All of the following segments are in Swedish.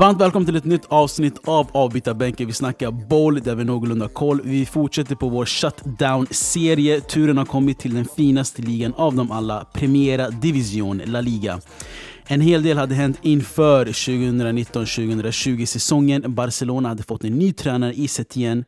Varmt välkommen till ett nytt avsnitt av Avbytarbänken. Vi snackar boll där vi har någorlunda koll. Vi fortsätter på vår shutdown-serie. Turen har kommit till den finaste ligan av dem alla, Primera Division La Liga. En hel del hade hänt inför 2019-2020 säsongen. Barcelona hade fått en ny tränare i Setien.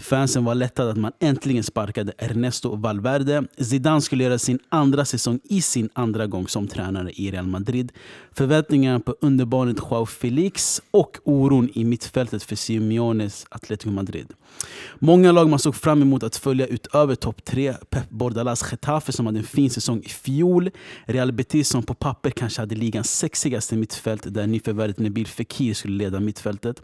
Fansen var lättade att man äntligen sparkade Ernesto Valverde. Zidane skulle göra sin andra säsong i sin andra gång som tränare i Real Madrid. Förväntningarna på underbarnet Joao Felix och oron i mittfältet för Simeones Atletico Madrid. Många lag man såg fram emot att följa utöver topp tre. Pep Bordalas Getafe som hade en fin säsong i fjol. Real Betis som på papper kanske hade ligans sexigaste mittfält där nyförvärvet Nabil Fekir skulle leda mittfältet.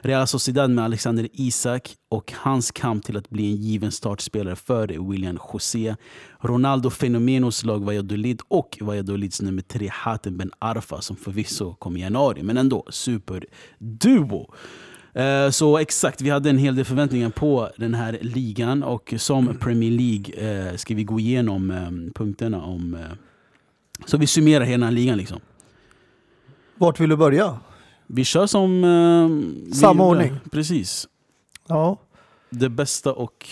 Real Sociedad med Alexander Isak och hans kamp till att bli en given startspelare för William José. Ronaldo Fenomenos lag Valladolid och Valladolids nummer tre Hatem Ben Arfa som förvisso kom i januari, men ändå superduo. Eh, Så exakt, vi hade en hel del förväntningar på den här ligan och som Premier League eh, ska vi gå igenom eh, punkterna om... Så vi summerar hela ligan liksom. Vart vill du börja? Vi kör som... eh, Samma ordning. Precis. Ja. Det bästa och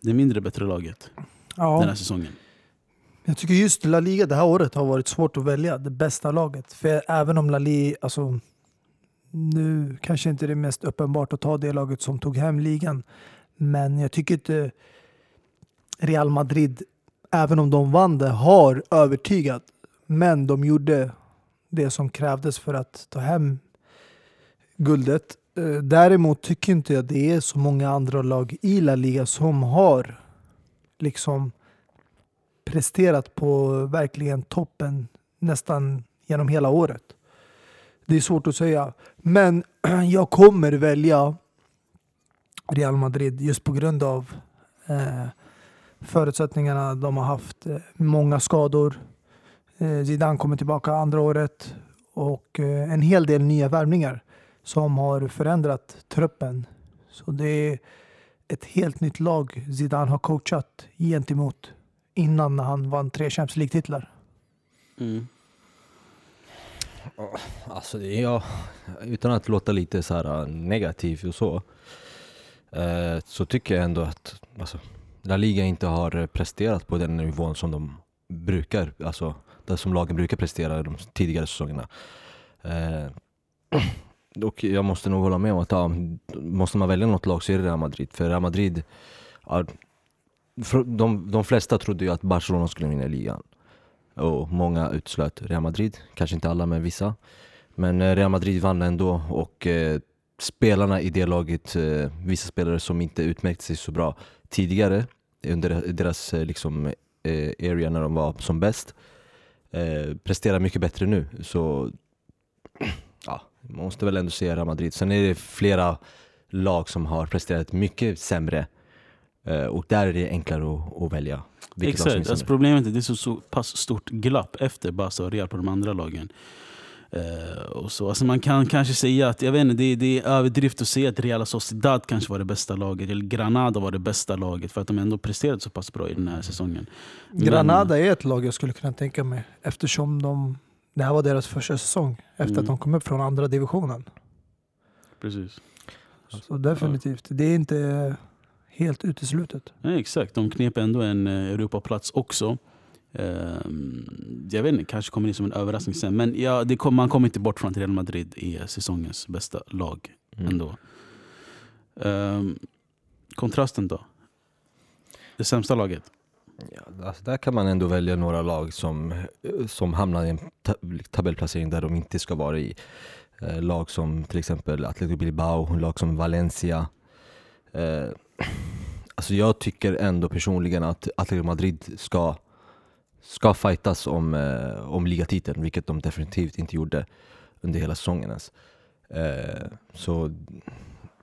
det mindre bättre laget den här ja. säsongen. Jag tycker just La Liga det här året har varit svårt att välja det bästa laget. För även om La Liga, alltså nu kanske inte det är mest uppenbart att ta det laget som tog hem ligan. Men jag tycker inte Real Madrid, även om de vann det, har övertygat. Men de gjorde det som krävdes för att ta hem guldet. Eh, däremot tycker inte jag det är så många andra lag i La Liga som har liksom presterat på verkligen toppen nästan genom hela året. Det är svårt att säga. Men jag kommer välja Real Madrid just på grund av eh, förutsättningarna de har haft. Eh, många skador. Eh, Zidane kommer tillbaka andra året och eh, en hel del nya värvningar som har förändrat truppen. Så det är ett helt nytt lag Zidane har coachat gentemot innan när han vann tre Champions League-titlar. Mm. Alltså, det är jag, utan att låta lite så här äh, negativ och så, eh, så tycker jag ändå att alltså, La Liga inte har presterat på den nivån som de brukar, alltså det som lagen brukar prestera de tidigare säsongerna. Eh, och jag måste nog hålla med om att ja, måste man välja något lag så är det Real Madrid. För Real Madrid, ja, de, de flesta trodde ju att Barcelona skulle vinna ligan. Och många utslöt Real Madrid, kanske inte alla men vissa. Men eh, Real Madrid vann ändå och eh, spelarna i det laget, eh, vissa spelare som inte utmärkte sig så bra tidigare under deras eh, liksom, eh, area när de var som bäst, eh, presterar mycket bättre nu. Så ja, man måste väl ändå se Real Madrid. Sen är det flera lag som har presterat mycket sämre eh, och där är det enklare att, att välja. vilket lag som är Exakt, alltså problemet är att det är så, så pass stort glapp efter Barca och Real på de andra lagen. Eh, och så. Alltså man kan kanske säga att, jag vet inte, det, det är överdrift att säga att Real Sociedad kanske var det bästa laget, eller Granada var det bästa laget, för att de ändå presterat så pass bra i den här säsongen. Men- Granada är ett lag jag skulle kunna tänka mig eftersom de, det här var deras första säsong efter Mm. att de kom upp från andra divisionen. Precis. Så definitivt, det är inte helt uteslutet. Nej, exakt, de knep ändå en eh, Europaplats också. Ehm, jag vet inte, kanske kommer in som en överraskning sen. Men ja, det kom, man kommer inte bort från att Real Madrid är säsongens bästa lag Mm. ändå. Ehm, kontrasten då? Det sämsta laget? Ja, alltså där kan man ändå välja några lag som, som hamnar i en liksom, tabellplacering där de inte ska vara i. Eh, lag som till exempel Atletico Bilbao, lag som Valencia. Eh, alltså jag tycker ändå personligen att Atletico Madrid ska, ska fightas om, eh, om ligatiteln, vilket de definitivt inte gjorde under hela säsongen ens. Eh, så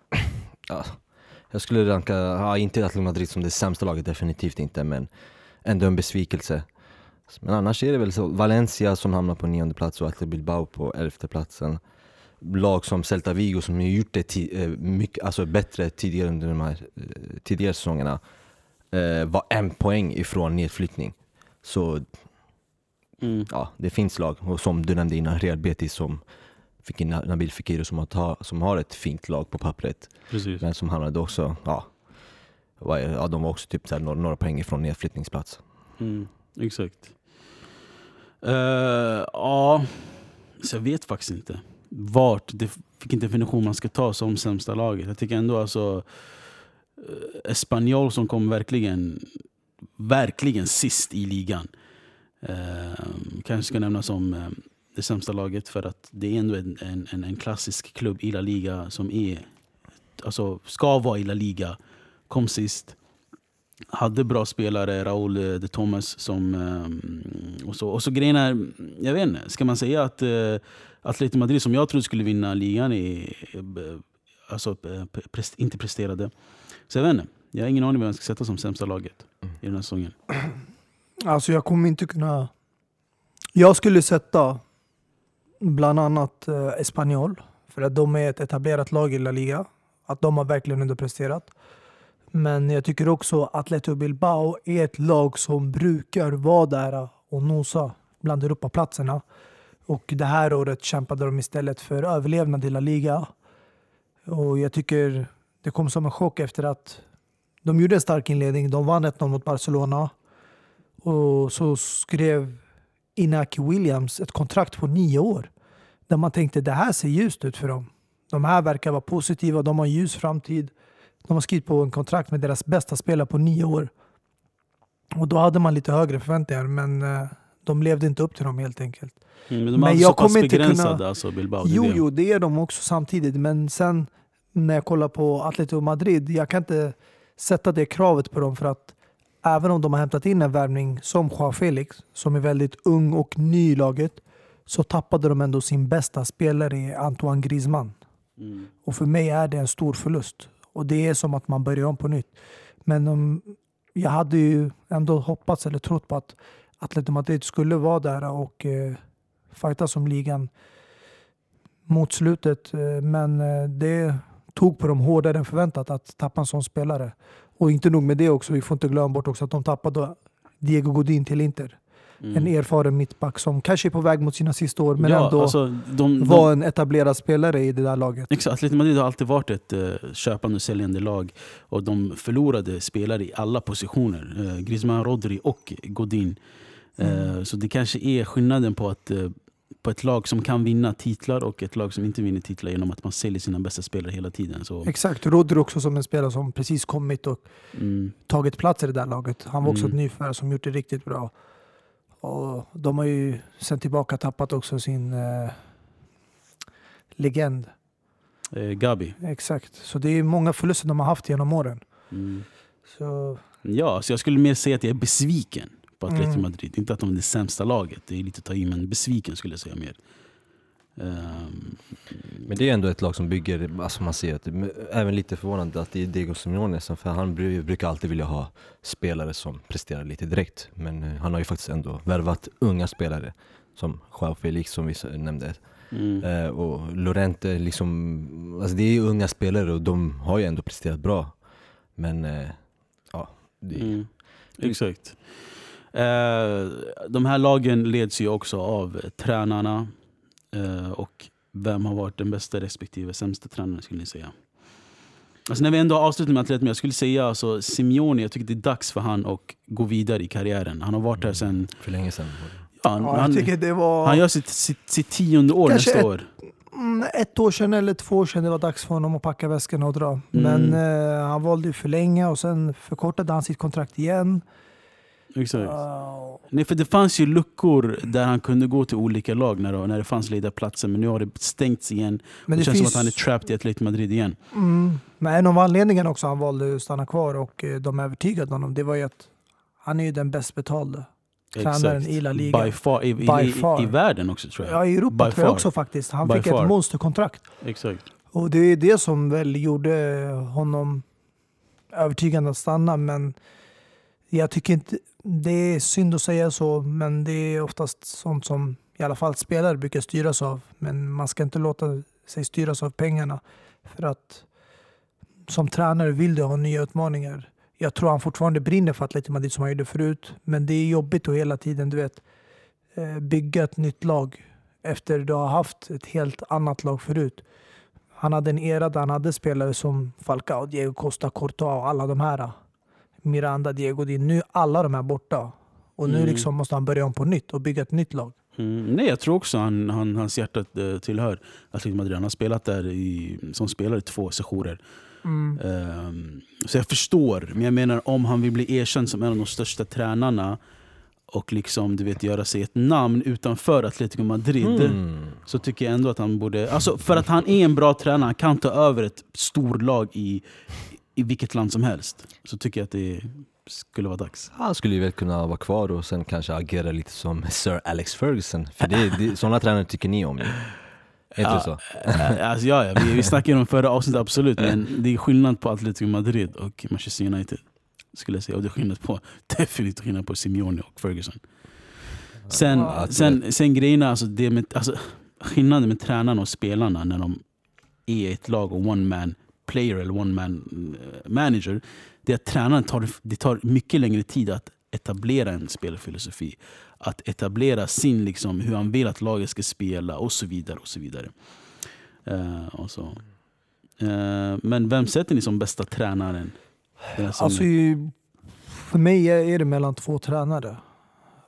ja, jag skulle ranka, ja, inte Atletico Madrid som det sämsta laget, definitivt inte, men ändå en besvikelse. Men annars är det väl så, Valencia som hamnar på nionde plats och Atletico Bilbao på elfte platsen. Lag som Celta Vigo som har gjort det eh, mycket, alltså bättre tidigare under de här eh, tidigare säsongerna eh, var en poäng ifrån nedflyttning. Så Mm. ja, det finns lag, och som du nämnde innan, Real Betis som Nabil Fekir som har, som har ett fint lag på pappret. Precis. Men som hamnade också, ja, det? ja de var också typ så här några, några poäng ifrån nedflyttningsplats. Mm, exakt. Eh, ja, så jag vet faktiskt inte vart, det, vilken definition man ska ta som sämsta laget. Jag tycker ändå alltså uh, Espanyol som kom verkligen, verkligen sist i ligan. Uh, kanske ska nämnas som uh, det sämsta laget för att det är ändå en, en, en klassisk klubb i La Liga som är, alltså ska vara i La Liga. Kom sist, hade bra spelare, Raúl eh, de Thomas som... eh, Och så, och så grejen är, jag vet inte, ska man säga att uh, Atletico Madrid som jag trodde skulle vinna ligan är, eh, alltså, eh, prest, inte presterade. Så jag vet inte, jag har ingen aning vem jag ska sätta som sämsta laget i den här säsongen. Alltså jag kommer inte kunna... Jag skulle sätta bland annat eh, Espanyol. För att de är ett etablerat lag i La Liga. Att de har verkligen underpresterat. Men jag tycker också att Atletico Bilbao är ett lag som brukar vara där och nosa bland Europaplatserna. Och det här året kämpade de istället för överlevnad i La Liga. Och jag tycker det kom som en chock efter att de gjorde en stark inledning. De vann 1-0 mot Barcelona. Och så skrev Inaki Williams ett kontrakt på nio år. Där man tänkte det här ser ljust ut för dem. De här verkar vara positiva, de har en ljus framtid. De har skrivit på en kontrakt med deras bästa spelare på nio år. Och då hade man lite högre förväntningar, men eh, de levde inte upp till dem helt enkelt. Mm, men de är Men jag så pass begränsade, kunna- alltså Bilbao. Jo, det. jo, det är de också samtidigt. Men sen när jag kollar på Atletico Madrid, jag kan inte sätta det kravet på dem för att även om de har hämtat in en värvning som Joao Felix, som är väldigt ung och ny i laget, så tappade de ändå sin bästa spelare Antoine Griezmann. Mm. Och för mig är det en stor förlust. Och det är som att man börjar om på nytt. Men um, jag hade ju ändå hoppats eller trott på att Atletico Madrid skulle vara där och eh, fightas om ligan mot slutet. Eh, men eh, det tog på dem hårdare än förväntat att tappa en sån spelare. Och inte nog med det också, vi får inte glömma bort också att de tappade Diego Godin till Inter. Mm. En erfaren mittback som kanske är på väg mot sina sista år men ja, ändå alltså, de, de, var en etablerad spelare i det där laget. Exakt, Atletico Madrid har alltid varit ett uh, köpande och säljande lag. Och de förlorade spelare i alla positioner. Uh, Griezmann, Rodri och Godin. Eh, Mm. Så det kanske är skillnaden på, att, eh, på ett lag som kan vinna titlar och ett lag som inte vinner titlar genom att man säljer sina bästa spelare hela tiden. Så, Exakt, Rodri också som en spelare som precis kommit och mm, tagit plats i det där laget. Han var också Mm. ett nyförvärv som gjort det riktigt bra. Och de har ju sen tillbaka tappat också sin eh, legend. eh, Gabi. Exakt, så det är många förluster de har haft genom åren. Mm. Så, Ja, så jag skulle mer säga att jag är besviken på Atletico Mm. Madrid. Inte att de är det sämsta laget, det är lite att ta i, men besviken skulle jag säga mer. Ehm, Men det är ändå ett lag som bygger, alltså man ser att, även lite förvånande att det är Diego Simeone för han bru- brukar alltid vilja ha spelare som presterar lite direkt. Men eh, han har ju faktiskt ändå värvat unga spelare som Joao Felix som vi nämnde. mm. Eh, och Lorente, liksom, alltså det är unga spelare och de har ju ändå presterat bra. Men eh, ja, det, Mm, exakt. Eh, de här lagen leds ju också av tränarna. Eh, och vem har varit den bästa respektive sämsta tränaren skulle ni säga? Alltså när vi ändå har avslutat med Atletico, jag skulle säga alltså Simeone, jag tycker det är dags för han att gå vidare i karriären. Han har varit här sen... för länge sedan. Ja, han, ja, jag han, tycker det var han gör sitt, sitt, sitt tionde år Kanske nästa ett- år. mm, ett år sedan eller två år sedan det var dags för honom att packa väskorna och dra. Mm. Men eh, han valde ju förlänga och sen förkortade han sitt kontrakt igen. Exakt. Uh, Nej, för det fanns ju luckor där han kunde gå till olika lag när, när det fanns lediga platser. Men nu har det stängts igen. men det, det, känns finns, som att han är trapped i Atletico Madrid igen. Mm, men en av anledningarna också han valde att stanna kvar och eh, de övertygade honom, det var ju att han är ju den bäst betalde. Tränaren Exakt. i La Liga. By far, i, By i, i. I världen också tror jag. Ja, i Europa By tror jag far. också faktiskt. Han By fick far. ett monsterkontrakt. Exakt. Och det är det som väl gjorde honom övertygande att stanna. Men jag tycker inte, det är synd att säga så, men det är oftast sånt som i alla fall spelare brukar styras av. Men man ska inte låta sig styras av pengarna. För att som tränare vill du ha nya utmaningar. jag tror han fortfarande brinner för Atletico Madrid som han gjorde förut. Men det är jobbigt att hela tiden du vet, eh, bygga ett nytt lag efter du har haft ett helt annat lag förut. Han hade en era där han hade spelare som Falcao, Diego Costa, Courtois och alla de här. Miranda, Diego Di. Nu är alla de här borta. Och nu Mm. liksom måste han börja om på nytt och bygga ett nytt lag. Mm, nej, jag tror också han, han, hans hjärta eh, tillhör Atletico Madrid. Han har spelat där i, som spelare i två sessioner. Ehm, så jag förstår, men jag menar om han vill bli erkänd som en av de största tränarna och liksom, du vet, göra sig ett namn utanför Atletico Madrid Mm. så tycker jag ändå att han borde... Alltså för att han är en bra tränare, han kan ta över ett storlag i, i vilket land som helst. Så tycker jag att det skulle vara dags. Han skulle ju väl kunna vara kvar och sen kanske agera lite som Sir Alex Ferguson. För det, det, sådana tränare tycker ni om ju. Det så? Äh, alltså, ja, ja, vi, vi snackade om förra avsnittet, absolut. Men det är skillnad på Atletico Madrid och Manchester United. Skulle jag säga. Och det är skillnad på, definitivt skillnad på Simeone och Ferguson. Sen, Ja, sen, sen grejerna, alltså, det med, alltså, skillnaden med tränarna och spelarna när de är ett lag och one man player eller one man eh, manager. Det är att tränaren tar, det tar mycket längre tid att etablera en spelfilosofi. Att etablera sin, liksom, hur han vill att laget ska spela och så vidare. och så vidare. Uh, och så. Uh, men vem sätter ni som bästa tränaren? Som? Alltså, för mig är det mellan två tränare.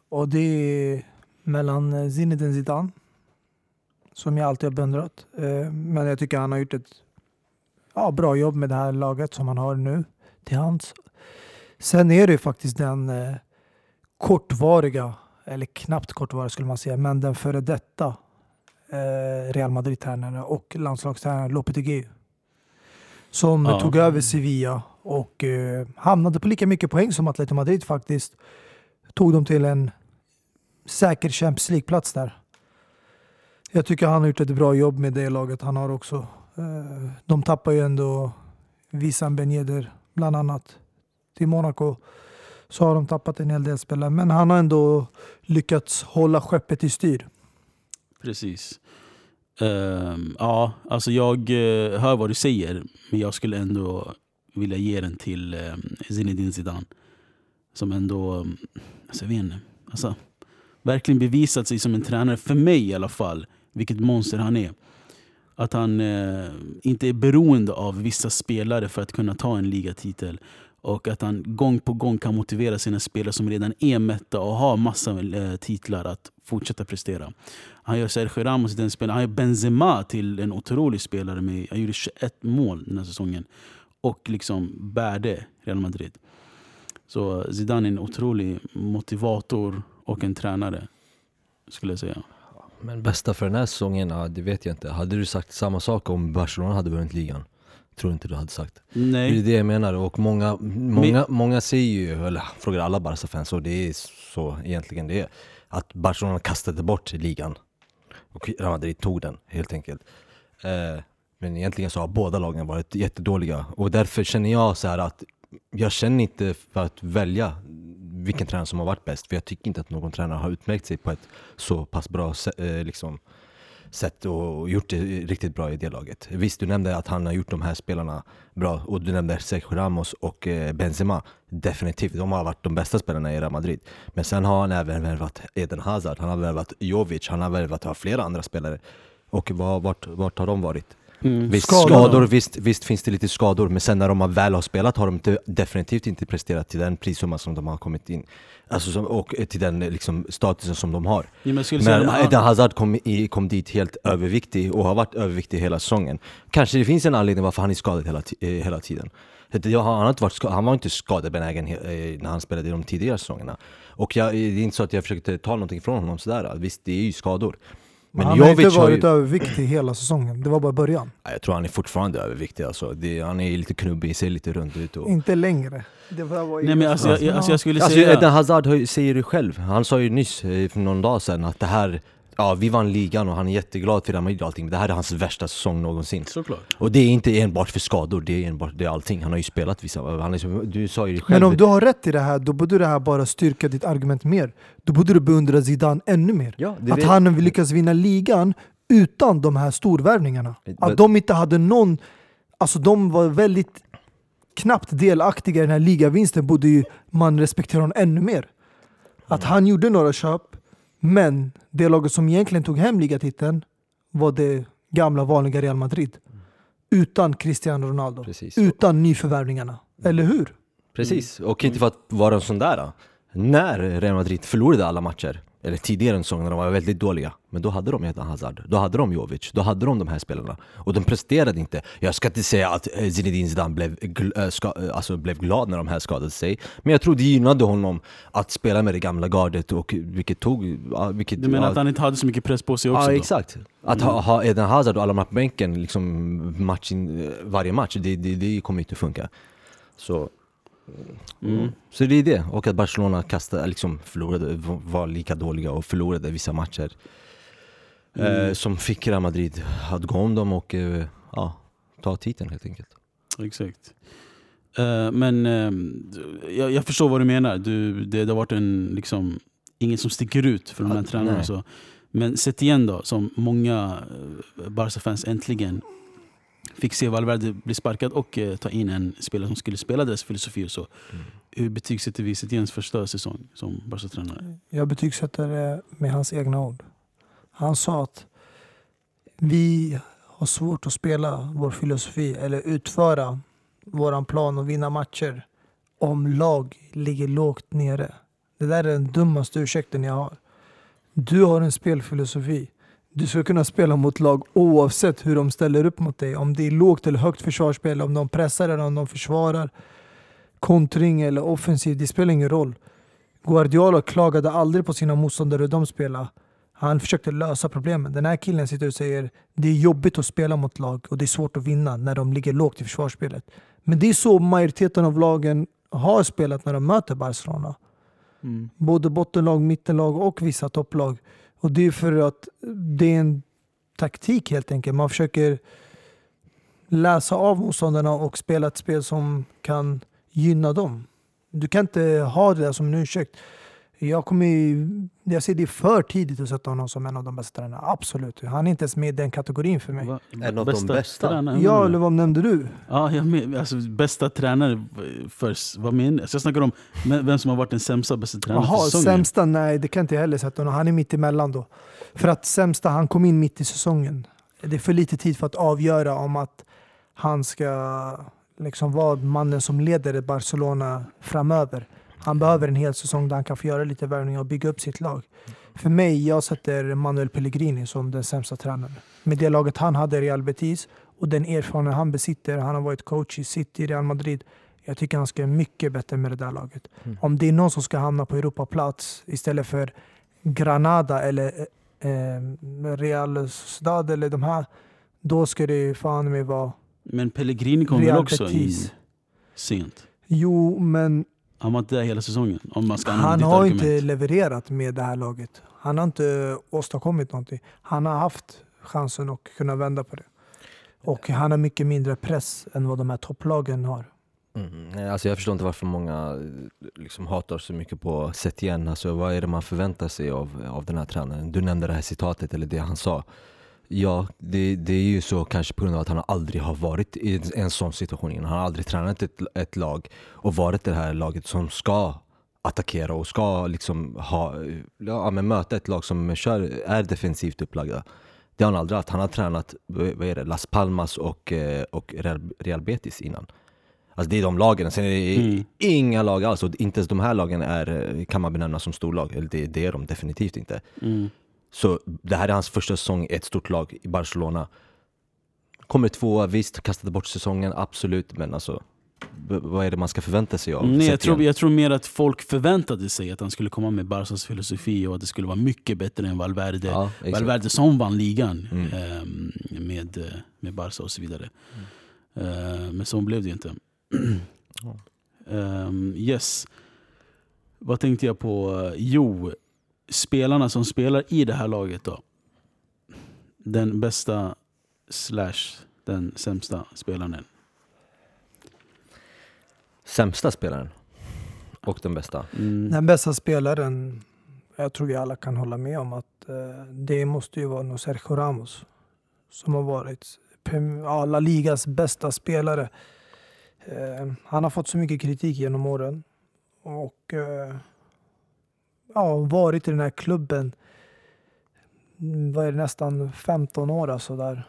Och det är mellan Zinedine Zidane, som jag alltid har beundrat. Men jag tycker han har gjort ett ja, bra jobb med det här laget som han har nu till hands. Sen är det ju faktiskt den eh, kortvariga, eller knappt kortvariga skulle man säga, men den före detta eh, Real Madrid-tränare och landslagstränare Lopetegui. Som Ja. tog över Sevilla och eh, hamnade på lika mycket poäng som Atletico Madrid faktiskt. Tog dem till en säker Champions League-plats där. Jag tycker han har gjort ett bra jobb med det laget han har också. Eh, de tappar ju ändå Wissam Ben Yedder bland annat till Monaco. Så har de tappat en hel del spelare. Men han har ändå lyckats hålla skeppet i styr. Precis. Um, ja, alltså jag eh, hör vad du säger, men jag skulle ändå vilja ge den till um, Zinedine Zidane. Som ändå, um, alltså jag vet inte, alltså, verkligen bevisat sig som en tränare, för mig i alla fall, vilket monster han är. Att han eh, inte är beroende av vissa spelare för att kunna ta en ligatitel. Och att han gång på gång kan motivera sina spelare som redan är mätta och har massa eh, titlar att fortsätta prestera. Han gör Sergio Ramos till den spelaren. Han gör Benzema till en otrolig spelare. Med, han gjorde 21 mål den här säsongen. Och liksom bärde Real Madrid. Så Zidane är en otrolig motivator och en tränare. Skulle jag säga. Men bästa för den här säsongen, ja, det vet jag inte. Hade du sagt samma sak om Barcelona hade vunnit ligan? Tror inte du hade sagt. Det är Nej. det jag menar och många, många, många säger ju, eller frågar alla Barca-fans och det är så egentligen det är. Att Barcelona kastade bort ligan och Real Madrid tog den helt enkelt. Eh, men egentligen så har båda lagen varit jättedåliga och därför känner jag så att jag känner inte för att välja vilken tränare som har varit bäst för jag tycker inte att någon tränare har utmärkt sig på ett så pass bra eh, liksom, sätt och gjort det riktigt bra i det laget. Visst, du nämnde att han har gjort de här spelarna bra och du nämnde Sergio Ramos och eh, Benzema. Definitivt, de har varit de bästa spelarna i Real Madrid. Men sen har han även värvat Eden Hazard, han har värvat Jovic, han har värvat flera andra spelare. Och vart, vart har de varit? Mm. Visst, Skador. skador, visst, visst finns det lite skador, men sen när de har väl har spelat har de inte, definitivt inte presterat till den prissumma som de har kommit in. Alltså som, och till den liksom, statusen som de har. Ja, men Men de- Eden Hazard kom, i, kom dit helt överviktig och har varit överviktig hela säsongen. Kanske det finns en anledning varför han är skadad hela, eh, hela tiden. Han, har inte varit, han var inte skadebenägen eh, när han spelade i de tidigare säsongerna. Och jag, det är inte så att jag försökte ta någonting från honom sådär. Visst, det är ju skador. Men han har inte Jovic har varit ju, överviktig hela säsongen. Det var bara början. Ja, Jag tror han är fortfarande överviktig alltså. det, Han är lite knubbig, ser lite runt ut. Och... Inte längre. Det var Nej, men alltså, jag, alltså, jag skulle Alltså säga... Eden Hazard ju- säger det själv, han sa ju nyss eh, för någon dag sedan att det här, ja vi vann ligan och han är jätteglad för Real Madrid och allting, men det här är hans värsta säsong någonsin. Såklart. Och det är inte enbart för skador, det är enbart det är allting. Han har ju spelat vissa, han är, du sa ju det själv. Men om du har rätt i det här, då borde det här bara styrka ditt argument mer. Då borde du beundra Zidane ännu mer. ja, det Att det. han lyckas vinna ligan utan de här storvärvningarna. Att de inte hade någon... Alltså de var väldigt knappt delaktiga i den här ligavinsten borde ju man respektera honom ännu mer. Att han gjorde några köp, men det laget som egentligen tog hem ligatiteln var det gamla vanliga Real Madrid. Utan Cristiano Ronaldo. Precis. Utan nyförvärvningarna. Eller hur? Precis, och inte för att vara en sån där. När Real Madrid förlorade alla matcher, eller tidigare en säsong när de var väldigt dåliga, men då hade de Eden Hazard, då hade de Jovic, då hade de de här spelarna. Och de presterade inte. Jag ska inte säga att eh, Zinedine Zidane blev, äh, ska, äh, alltså blev glad när de här skadade sig, men jag tror det gynnade honom att spela med det gamla gardet, och vilket tog... Vilket, Du menar ja, att han inte hade så mycket press på sig också? Ja då? exakt. Att ha, ha Eden Hazard och alla de här på bänken liksom match in, eh, varje match, det, det, det kommer inte funka. Så, Mm. så det är det. Och att Barcelona kastade, liksom förlorade, var lika dåliga och förlorade vissa matcher. Eh, som fick Real Madrid att gå om dem och eh, ja, ta titeln helt enkelt. Exakt. Eh, men eh, jag, jag förstår vad du menar. Du, det, det har varit en, liksom, ingen som sticker ut för de här Ja, tränarna. Så. Men sett igen då, som många Barca-fans äntligen fick se Valverde bli sparkad och eh, ta in en spelare som skulle spela deras filosofi och så. Hur betygsätter vi Setiens första säsong som Barca-tränare? Jag betygsätter det med hans egna ord. Han sa att vi har svårt att spela vår filosofi eller utföra våran plan och vinna matcher om lag ligger lågt nere. Det där är den dummaste ursäkten jag har. Du har en spelfilosofi. Du ska kunna spela mot lag oavsett hur de ställer upp mot dig. Om det är lågt eller högt försvarsspel, om de pressar eller om de försvarar. Kontring eller offensiv, det spelar ingen roll. Guardiola klagade aldrig på sina motståndare hur de spelade. Han försökte lösa problemen. Den här killen sitter och säger det är jobbigt att spela mot lag och det är svårt att vinna när de ligger lågt i försvarsspelet. Men det är så majoriteten av lagen har spelat när de möter Barcelona. Mm. Både bottenlag, mittenlag och vissa topplag. Och det är för att det är en taktik helt enkelt. Man försöker läsa av motståndarna och spela ett spel som kan gynna dem. Du kan inte ha det där som en ursäkt. Jag, kommer, ju- jag ser det är för tidigt att sätta honom som en av de bästa tränarna. Absolut. Han är inte ens med i den kategorin för mig. Va- En av de bästa? tränare? Ja, eller vad nämnde du? Ja, jag men, alltså, bästa tränare för, vad menar jag? Så jag snackar om vem som har varit den sämsta bästa tränaren för Jaha, säsongen. sämsta? Nej, det kan inte jag heller sätta honom. Han är mitt emellan då. För att sämsta, han kom in mitt i säsongen. Det är för lite tid för att avgöra om att han ska liksom vara mannen som leder Barcelona framöver. Han behöver en hel säsong där han kan få göra lite värvningar och bygga upp sitt lag. För mig, jag sätter Manuel Pellegrini som den sämsta tränaren. Med det laget han hade i Real Betis och den erfarenhet han besitter. Han har varit coach i City, Real Madrid. Jag tycker han ska göra mycket bättre med det där laget. Om det är någon som ska hamna på Europaplats istället för Granada eller eh, eh, Real Sociedad eller de här, då ska det fan med vara Men Pellegrini kom väl också in Betis. sent? Jo, men Han var inte där hela säsongen. Om man ska han har argument. inte levererat med det här laget. Han har inte åstadkommit någonting. Han har haft chansen att kunna vända på det. Och han har mycket mindre press än vad de här topplagen har. Mm. nej, Alltså jag förstår inte varför många liksom hatar så mycket på Setien. Alltså vad är det man förväntar sig av, av den här tränaren? Du nämnde det här citatet, eller det han sa. Ja, det, det är ju så kanske på grund av att han aldrig har varit i en, sån situation innan. Han har aldrig tränat ett, ett lag och varit det här laget som ska attackera och ska liksom ha, ja, men möta ett lag som kör, är defensivt upplagda. Det har han aldrig haft. Han har tränat vad är det, Las Palmas och, eh, och Real Betis innan. Alltså det är de lagen. Sen är det Mm. inga lag alls. Och inte ens de här lagen är, kan man benämna som storlag. Eller det, det är de definitivt inte. Mm. Så det här är hans första säsong i ett stort lag i Barcelona. Kommer tvåa, visst, kastade bort säsongen, absolut. Men alltså, vad är det man ska förvänta sig av Nej, jag, tror, jag tror mer att folk förväntade sig att han skulle komma med Barcas filosofi och att det skulle vara mycket bättre än Valverde. Ja. Valverde som vann ligan Mm. ehm, med, eh, med Barca och så vidare. Eh, men så blev det ju inte. Ehm, yes. Vad tänkte jag på? Jo, spelarna som spelar i det här laget då. Den bästa slash den sämsta spelaren. Sämsta spelaren. Och den bästa. Mm. Den bästa spelaren, jag tror vi alla kan hålla med om att eh, det måste ju vara nog Sergio Ramos. Som har varit Prem- ja, La Ligas bästa spelare. Eh, han har fått så mycket kritik genom åren. Och eh, ja, varit i den här klubben vad är det, nästan 15 år. Alltså där.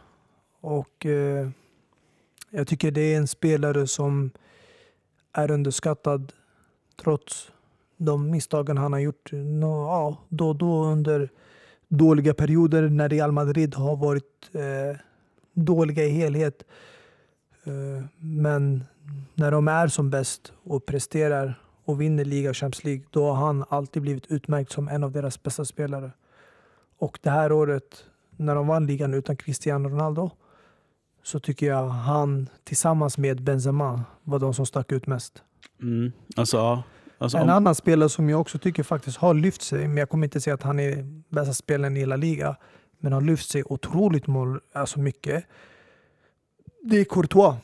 Och eh, jag tycker det är en spelare som är underskattad trots de misstagen han har gjort no, ja, då och då under dåliga perioder när Real Madrid har varit eh, dåliga i helhet. Eh, men när de är som bäst och presterar och vinner liga och Champions League, då har han alltid blivit utmärkt som en av deras bästa spelare. Och det här året, när de vann ligan utan Cristiano Ronaldo, så tycker jag han tillsammans med Benzema var de som stack ut mest. Mm. Alltså, alltså, en om, annan spelare som jag också tycker faktiskt har lyft sig, men jag kommer inte säga att han är bästa spelaren i hela liga, men har lyft sig otroligt mål, alltså mycket. Det är Courtois.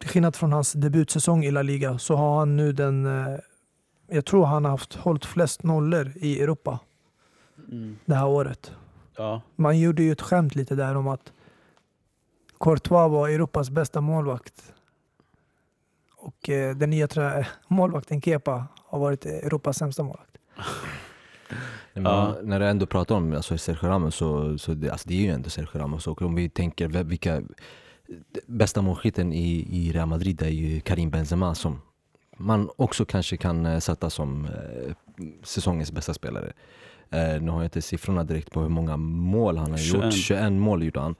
Till skillnad från hans debutsäsong i La Liga så har han nu den, eh, jag tror han har haft hållit flest nollor i Europa mm. det här året. ja. Man gjorde ju ett skämt lite där om att Courtois var Europas bästa målvakt. Och eh, den nya trä- målvakten Kepa har varit Europas sämsta målvakt. Men Ja. När du ändå pratar om alltså, Sergio Ramos så, så det, alltså, det är ju ändå Sergio Ramos. Och om vi tänker vilka bästa målskytten i, i Real Madrid är ju Karim Benzema som man också kanske kan eh, sätta som eh, säsongens bästa spelare. Eh, nu har jag inte siffrorna direkt på hur många mål han har 21. gjort. 21 mål gjorde han.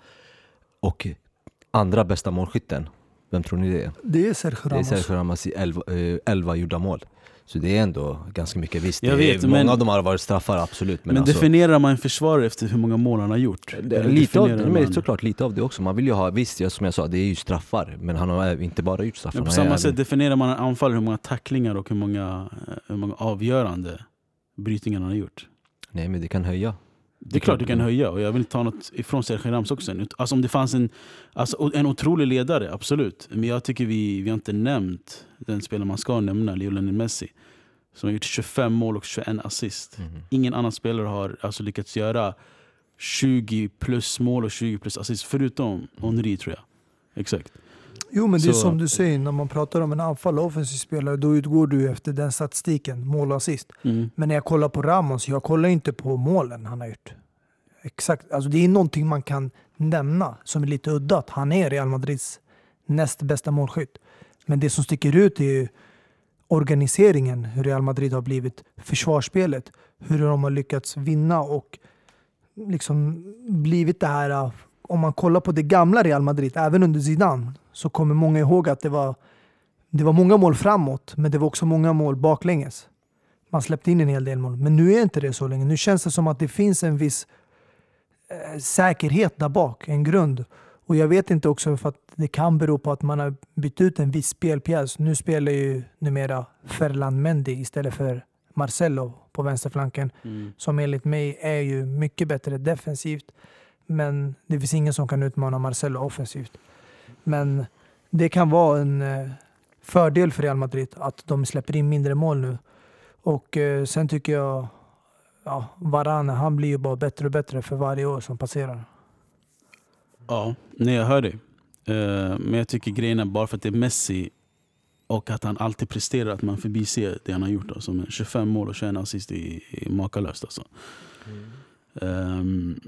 Och andra bästa målskytten, vem tror ni det är? Det är Sergio Det är Ramos. Sergio Ramos i 11, eh, 11 gjorda mål. Så det är ändå ganska mycket. Visst, Jag det är, vet, många men- av dem har varit straffar, absolut. Men, Men, alltså, definierar man en försvarare efter hur många mål han har gjort? det, lite av, men såklart lite av det också. Man vill ju ha, visst som jag sa, det är ju straffar. Men han har inte bara gjort straffar. Men på samma även- sätt definierar man en anfallare hur många tacklingar och hur många, eh, hur många avgörande brytningar han har gjort. Nej men det kan höja. Det är klart du kan höja och jag vill inte ta något ifrån Sergio Ramos också. Alltså om det fanns en, alltså en otrolig ledare, absolut. Men jag tycker vi, vi har inte nämnt den spelare man ska nämna, Lionel Messi. Som har gjort 25 mål och 21 assist. Mhm. Ingen annan spelare har alltså lyckats göra 20 plus mål och 20 plus assist, förutom Henry tror jag. Exakt. Jo, men det är Så- som du säger, när man pratar om en anfall och offensiv spelare, då utgår du efter den statistiken, mål och assist. Mm. Men när jag kollar på Ramos, jag kollar inte på målen han har gjort. Exakt, alltså det är någonting man kan nämna som är lite udda, att han är Real Madrids näst bästa målskytt. Men det som sticker ut är ju organiseringen, hur Real Madrid har blivit, försvarsspelet, hur de har lyckats vinna och liksom blivit det här, om man kollar på det gamla Real Madrid, även under Zidane, så kommer många ihåg att det var, det var många mål framåt, men det var också många mål baklänges. Man släppte in en hel del mål, men nu är inte det så länge. Nu känns det som att det finns en viss eh, säkerhet där bak, en grund. Och jag vet inte också för att det kan bero på att man har bytt ut en viss spelpjäs. Nu spelar ju numera Ferland Mendy istället för Marcelo på vänsterflanken Mm. som enligt mig är ju mycket bättre defensivt. Men det finns ingen som kan utmana Marcelo offensivt. Men det kan vara en eh, fördel för Real Madrid att de släpper in mindre mål nu. Och eh, sen tycker jag ja, Varane, han blir ju bara bättre och bättre för varje år som passerar. Ja, nej jag hör dig. Eh, men jag tycker grejen är bara för att det är Messi och att han alltid presterar att man förbiser det han har gjort. Alltså, med 25 mål och 21 assist är, är makalöst. Alltså. Ehm,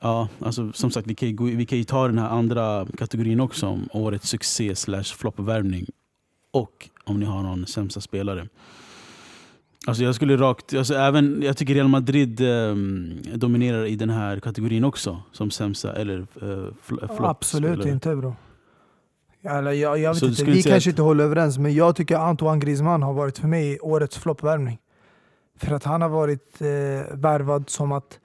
ja, alltså, som sagt, vi kan, ju vi kan ju ta den här andra kategorin också om årets succé slash floppvärvning. Och om ni har någon sämsta spelare. Alltså jag skulle rakt, alltså även, jag tycker Real Madrid ehm, dominerar i den här kategorin också. Som sämsta eller uh, flopp Absolut spelare. inte bro. Eller, jag, jag vet Så inte, vi kanske att- inte håller överens, men jag tycker Antoine Griezmann har varit för mig årets floppvärvning. För att han har varit eh, värvad som att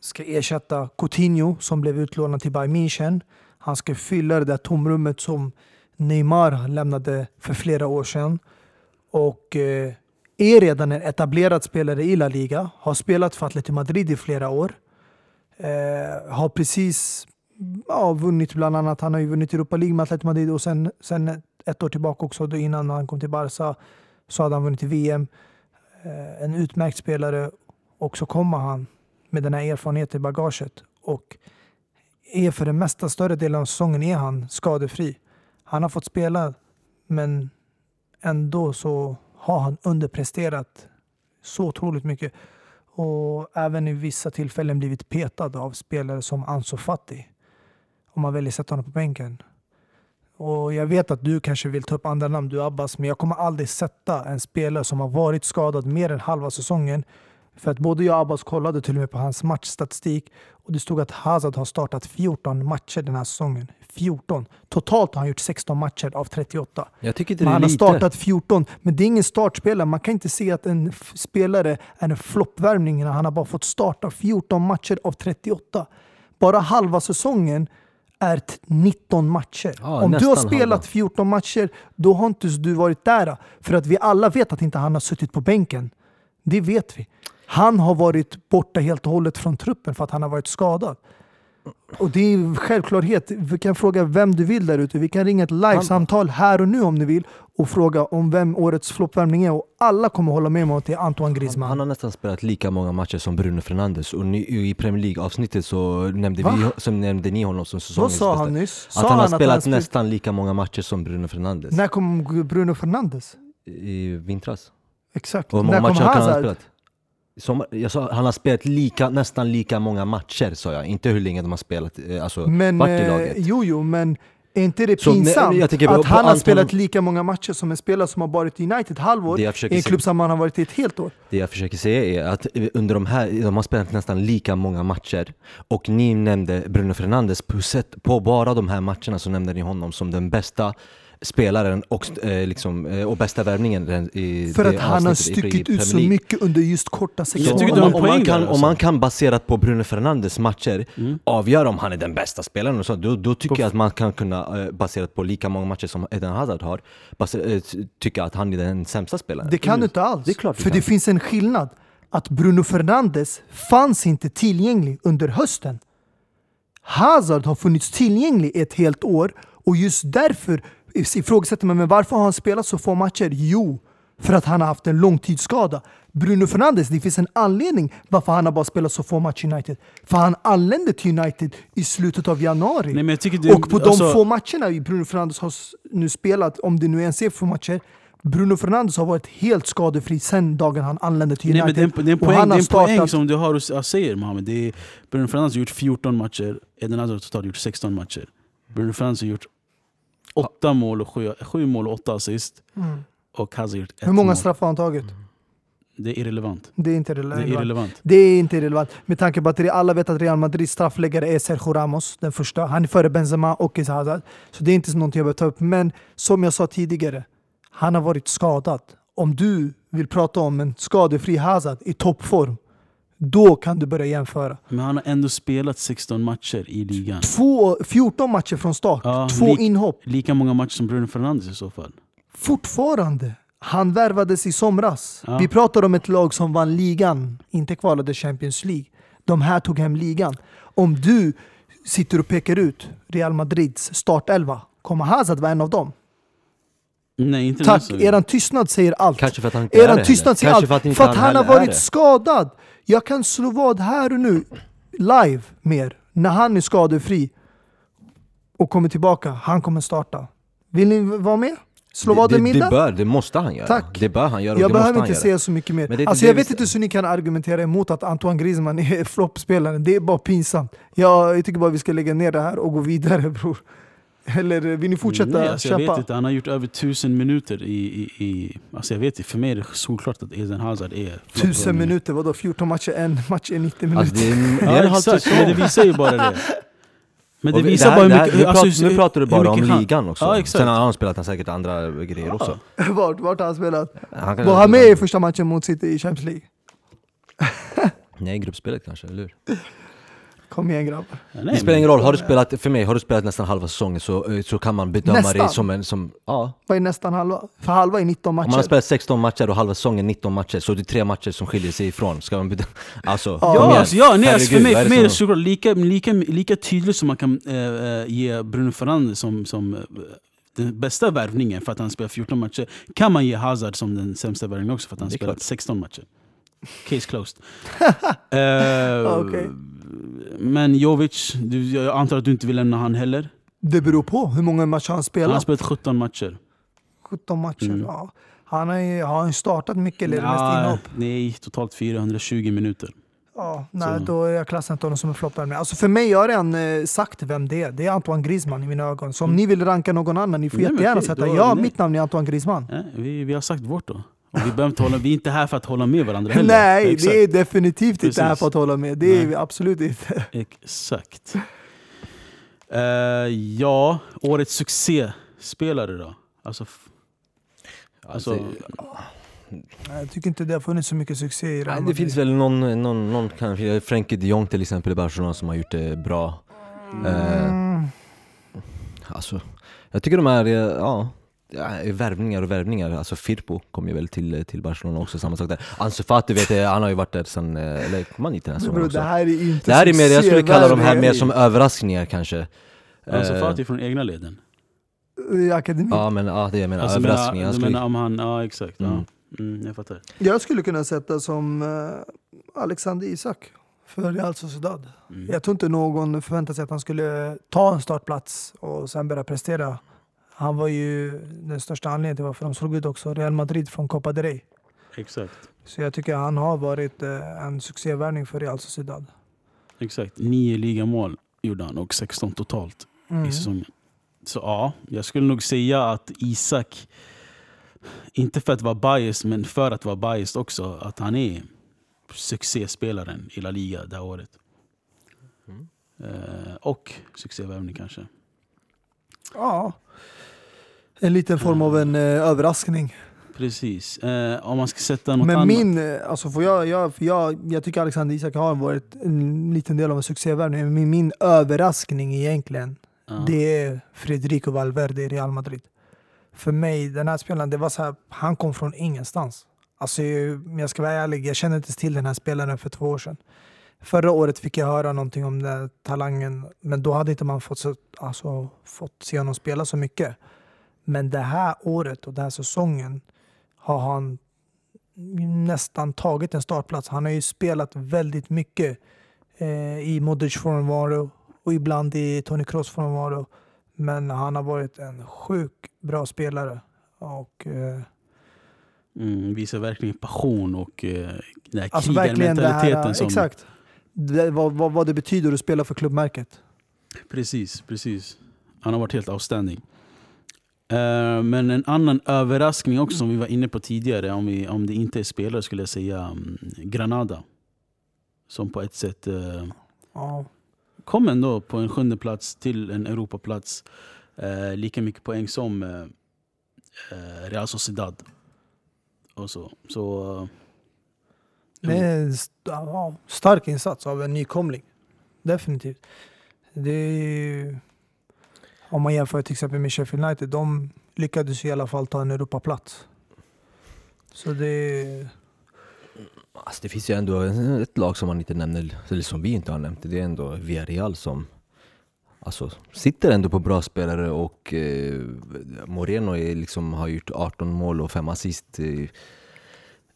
ska ersätta Coutinho som blev utlånad till Bayern München. Han ska fylla det där tomrummet som Neymar lämnade för flera år sedan. Och eh, är redan en etablerad spelare i La Liga, har spelat för Atletico Madrid i flera år. Eh, har precis ja, vunnit bland annat, han har ju vunnit Europa League med Atletico Madrid och sen, sen ett, år tillbaka också, då innan han kom till Barca, så hade han vunnit VM. Eh, en utmärkt spelare och så kommer han med den här erfarenheten i bagaget och är för den mesta större delen av säsongen är han skadefri. Han har fått spela Men ändå så har han underpresterat så otroligt mycket. Och även i vissa tillfällen blivit petad av spelare som Ansu Fati. Om man väljer att sätta honom på bänken. Och jag vet att du kanske vill ta upp andra namn, du Abbas, men jag kommer aldrig sätta en spelare som har varit skadad mer än halva säsongen. För att både jag och Abbas kollade till och med på hans matchstatistik och det stod att Hazard har startat 14 matcher den här säsongen. 14. Totalt har han gjort 16 matcher av 38. Jag tycker inte det är han har lite. startat 14, men det är ingen startspelare. Man kan inte se att en spelare är en floppvärmning när han har bara fått starta 14 matcher av 38. Bara halva säsongen är t- 19 matcher. Ja, Om du har spelat halva. 14 matcher, då har inte du varit där. För att vi alla vet att inte han har suttit på bänken. Det vet vi. Han har varit borta helt och hållet från truppen för att han har varit skadad. Och det är självklarhet. Vi kan fråga vem du vill där ute. Vi kan ringa ett livesamtal här och nu om ni vill och fråga om vem årets floppvärmning är. Och alla kommer hålla med mig om att det är Antoine Griezmann. Han har nästan spelat lika många matcher som Bruno Fernandes och ni, i Premier League-avsnittet så nämnde, Va? vi, så nämnde ni honom som Vad säsongens sa bästa. han nyss? Att Sa han har att spelat spelat- nästan lika många matcher som Bruno Fernandes När kom Bruno Fernandes? i vintras. Exakt. Och hur många matcher kan han spelat? Sommar, jag sa, han har spelat lika, nästan lika många matcher sa jag, inte hur länge de har spelat, eh, alltså Men, varit i eh, laget. jo, jo, men är inte det Så, pinsamt jag tänker att han har Anton- spelat lika många matcher som en spelare som har varit i United halvår Det jag i en klubb som han har varit i ett helt år? Det jag försöker säga är att under de här, de har spelat nästan lika många matcher och ni nämnde Bruno Fernandes på, på bara de här matcherna så nämnde ni honom som den bästa spelaren och, eh, liksom, eh, och bästa värvningen den- i För att han har stuckit ut så mycket under just korta sektioner. tycker om, om, man kan, om alltså. man kan baserat på Bruno Fernandes matcher Mm. avgöra om han är den bästa spelaren och så, då, då tycker jag att man kan kunna, eh, baserat på lika många matcher som Eden Hazard har, baser, eh, tycka att han är den sämsta spelaren. Det kan du inte alls. Det är klart För kan. det finns en skillnad. Att Bruno Fernandes fanns inte tillgänglig under hösten. Hazard har funnits tillgänglig ett helt år och just därför ifrågasätter man men varför har han spelat så få matcher? Jo, för att han har haft en långtidsskada. Bruno Fernandes, det finns en anledning varför han har bara spelat så få matcher i United. För han anlände till United i slutet av januari. Nej, det, och på de alltså- få matcherna Bruno Fernandes har nu spelat, om det nu ens är få matcher, Bruno Fernandes har varit helt skadefri sen dagen han anlände till Nej, United. men det är en, det är en Och poäng, han har en poäng startat- som du har och jag säger Mohammed. Det är, Bruno Fernandes har gjort 14 matcher, Eden Hazard har totalt gjort 16 matcher. Bruno Fernandes har gjort 8 mål och 7, sju mål och 8 assist. Mm. Och Hazard gjort ett Hur många mål. straffar har han tagit? Det är irrelevant. Det är inte Det är relevant. irrelevant. Det är inte relevant. Med tanke på att alla vet att Real Madrids straffläggare är Sergio Ramos, den första. Han är före Benzema och Issa Hazard. Så det är inte någonting jag behöver ta upp. Men som jag sa tidigare, han har varit skadad. Om du vill prata om en skadefri Hazard i toppform, då kan du börja jämföra. Men han har ändå spelat 16 matcher i ligan. Två, 14 matcher från start, Ja, två lik- inhopp. Lika många matcher som Bruno Fernandes i så fall. Fortfarande. Han värvades i somras. Ja. Vi pratar om ett lag som vann ligan, inte kvalade Champions League. De här tog hem ligan. Om du sitter och pekar ut Real Madrids startelva, kommer Hazard vara en av dem? Nej, inte Tack, eran tystnad säger allt. Kanske för att han inte är Eran det tystnad heller. säger Kanske allt. inte För att han har är varit det. skadad. Jag kan slå vad här och nu, live mer, när han är skadefri och kommer tillbaka. Han kommer starta. Vill ni vara med? Slå vad det, det, middag? det, bör, det måste han göra. Tack. Det bör han göra Jag det behöver inte säga så mycket mer. Det alltså det jag vi vet inte hur ni kan argumentera emot att Antoine Griezmann är floppspelare. Det är bara pinsamt. Jag, jag tycker bara vi ska lägga ner det här och gå vidare bror. Eller vill ni fortsätta Nej, alltså jag kämpa? vet inte, han har gjort över tusen minuter i... i, i alltså jag vet inte, för mig är det solklart att Eden Hazard är... Tusen minuter, vadå 14 matcher? En match är 90 minuter. Alltså, det är, det är Ja exakt, men det visar ju bara det. Men det visar här- bara hur det här- mycket... nu, alltså, pratar, nu pratar du bara om mycket han- ligan också. Ja, exakt. Sen har han spelat han säkert andra grejer också. vart, vart har han spelat? Han Var han med i första matchen mot City i Champions League? Nej, gruppspelet kanske, eller hur? Kom igen grabbar. Nej, Det spelar ingen roll, har du spelat, för mig, har du spelat nästan halva säsongen så, eh, så kan man bedöma Nästan. dig som en, som, ja. Vad är nästan halva? För halva är 19 Om man har matcher. spelat 16 matcher och halva säsongen 19 matcher, så det är tre matcher som skiljer sig ifrån. Ska man bedöma? Alltså, Ja, kom Ja, igen. alltså, ja nej, alltså för mig, för det mig är det såklart lika, lika, lika tydligt som man kan eh, ge Bruno Fernandes som, som den bästa värvningen för att han spelar 14 matcher. Kan man ge Hazard som den sämsta värvningen också för att han spelat klart. 16 matcher. Case closed. Eh, Okej. Men Jovic, du, jag antar att du inte vill lämna han heller? Det beror på hur många matcher han Han spelar. har spelat 17 matcher. 17 matcher. Mm. Ja. Han har har han startat mycket eller det mest Ja, inhopp? nej, totalt 420 minuter. Ja, nej, Så. då är jag klassar inte honom som en floppvärvning. Alltså för mig har jag redan eh, sagt vem det är. Det är Antoine Griezmann i mina ögon. Så om ni vill ranka någon annan, ni får Mm. Nej, jättegärna okej, sätta. då- Ja, nej. mitt namn är Antoine Griezmann. Ja, vi, vi har sagt vårt då. Och vi, behöver inte hålla, vi är inte här för att hålla med varandra heller. Nej, Exakt. det är definitivt inte här Precis. för att hålla med. Det är Nej. vi absolut inte. Exakt. Eh, ja, årets succéspelare då? Alltså, Alltså, alltså, Jag tycker inte det har funnits så mycket succé i Real nej, det finns väl någon, någon, någon kanske, Frenkie de Jong till exempel i Barcelona som har gjort det bra. Mm. Alltså, jag tycker de är, eh, ja, ja, värvningar och värvningar. Alltså Firpo kom ju väl till, till Barcelona också, samma sak där. Ansu Fati vet jag, han har ju varit där sen, eh, eller kom han hit den här säsongen också? det här är inte Det här är mer, jag skulle kalla de här mer som överraskningar kanske. alltså Eh, Fatih från egna leden. i akademin. Ja men ja, det jag menar, Alltså, överraskningar. menar, Jag du menar om han, ja exakt. Ja. Mm. Mm, jag fattar. Jag skulle kunna sätta som eh, Alexander Isak för Real Sociedad. Mm. Jag tror inte någon förväntade sig att han skulle ta en startplats och sen börja prestera. Han var ju den största anledningen till varför de slog ut också Real Madrid från Copa del Rey. Exakt. Så jag tycker han har varit eh, en succévärvning för Real Sociedad. Exakt. Nio ligamål gjorde han och 16 totalt Mm. i säsongen. Så ja, jag skulle nog säga att Isak, inte för att vara biased, men för att vara biased också, att han är succéspelaren i La Liga det här året. Mm. Eh, och succévärvning kanske. Ja. En liten form av en eh, överraskning. Precis. Eh, om man ska sätta något Men annat. min, eh, alltså får jag, jag, för jag, jag tycker Alexander Isak har varit en liten del av en succévärvning. Men min, min överraskning egentligen, Ja. det är Federico Valverde i Real Madrid. För mig, den här spelaren, det var så här, han kom från ingenstans. Alltså, jag ska vara ärlig, jag kände inte till den här spelaren för två år sedan. Förra året fick jag höra någonting om den talangen, men då hade inte man fått, så, alltså, fått se honom spela så mycket. Men det här året och den här säsongen har han nästan tagit en startplats. Han har ju spelat väldigt mycket eh, i Modric frånvaro och ibland i Toni Kroos frånvaro. Men han har varit en sjukt bra spelare. Och, eh, Mm, visar verkligen passion och eh, den här alltså krigarmentaliteten. här, som, exakt. Det, vad, vad, vad det betyder att spela för klubbmärket. Precis, precis. Han har varit helt outstanding. Eh, men en annan överraskning också som vi var inne på tidigare, om, vi, om det inte är spelare skulle jag säga um, Granada. Som på ett sätt eh, Ja. kom ändå på en sjunde plats till en Europaplats. Eh, lika mycket poäng som eh, Real Sociedad. Och så. så eh, Det är en stark insats av en nykomling. Definitivt. Det är, om man jämför till exempel med Sheffield United, de lyckades i alla fall ta en Europaplats. Så det. Alltså det finns ju ändå ett lag som man inte nämner, eller som vi inte har nämnt, det är ändå Villarreal som alltså, sitter ändå på bra spelare och eh, Moreno är liksom, har gjort 18 mål och 5 assist. Eh,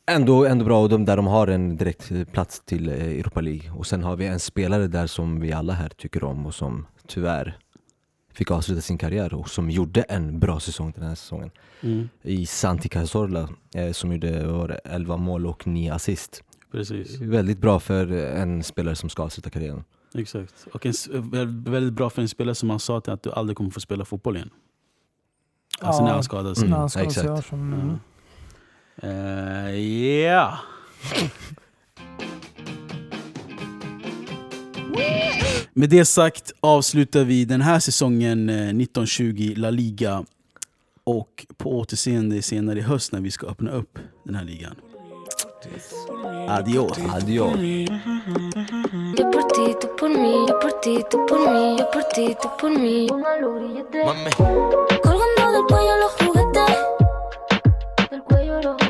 ändå, ändå bra och de, där de har en direkt plats till eh, Europa League. Och sen har vi en spelare där som vi alla här tycker om och som tyvärr fick avsluta sin karriär och som gjorde en bra säsong den här säsongen mm, i Santi Cazorla eh, som gjorde var det, 11 mål och 9 assist. precis. Väldigt bra för en spelare som ska avsluta karriären. Exakt. Och en, väldigt bra för en spelare som han sa till att du aldrig kommer få spela fotboll igen. Alltså när han skadade sig. Mm, när han skadade sig. exakt. Mm. Ja. Eh, ja. Med det sagt avslutar vi den här säsongen eh, 1920 La Liga och på återseende senare i höst när vi ska öppna upp den här ligan. Adios! Adios! Yo por ti, tú por mí, yo por ti, tú por mí, yo por ti, tú por mí. Colgando del cuello los juguetes, del cuello los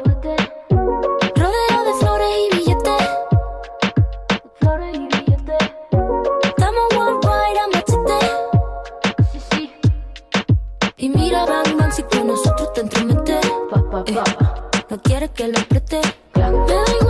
te entrometes. Eh, no quieres que lo igual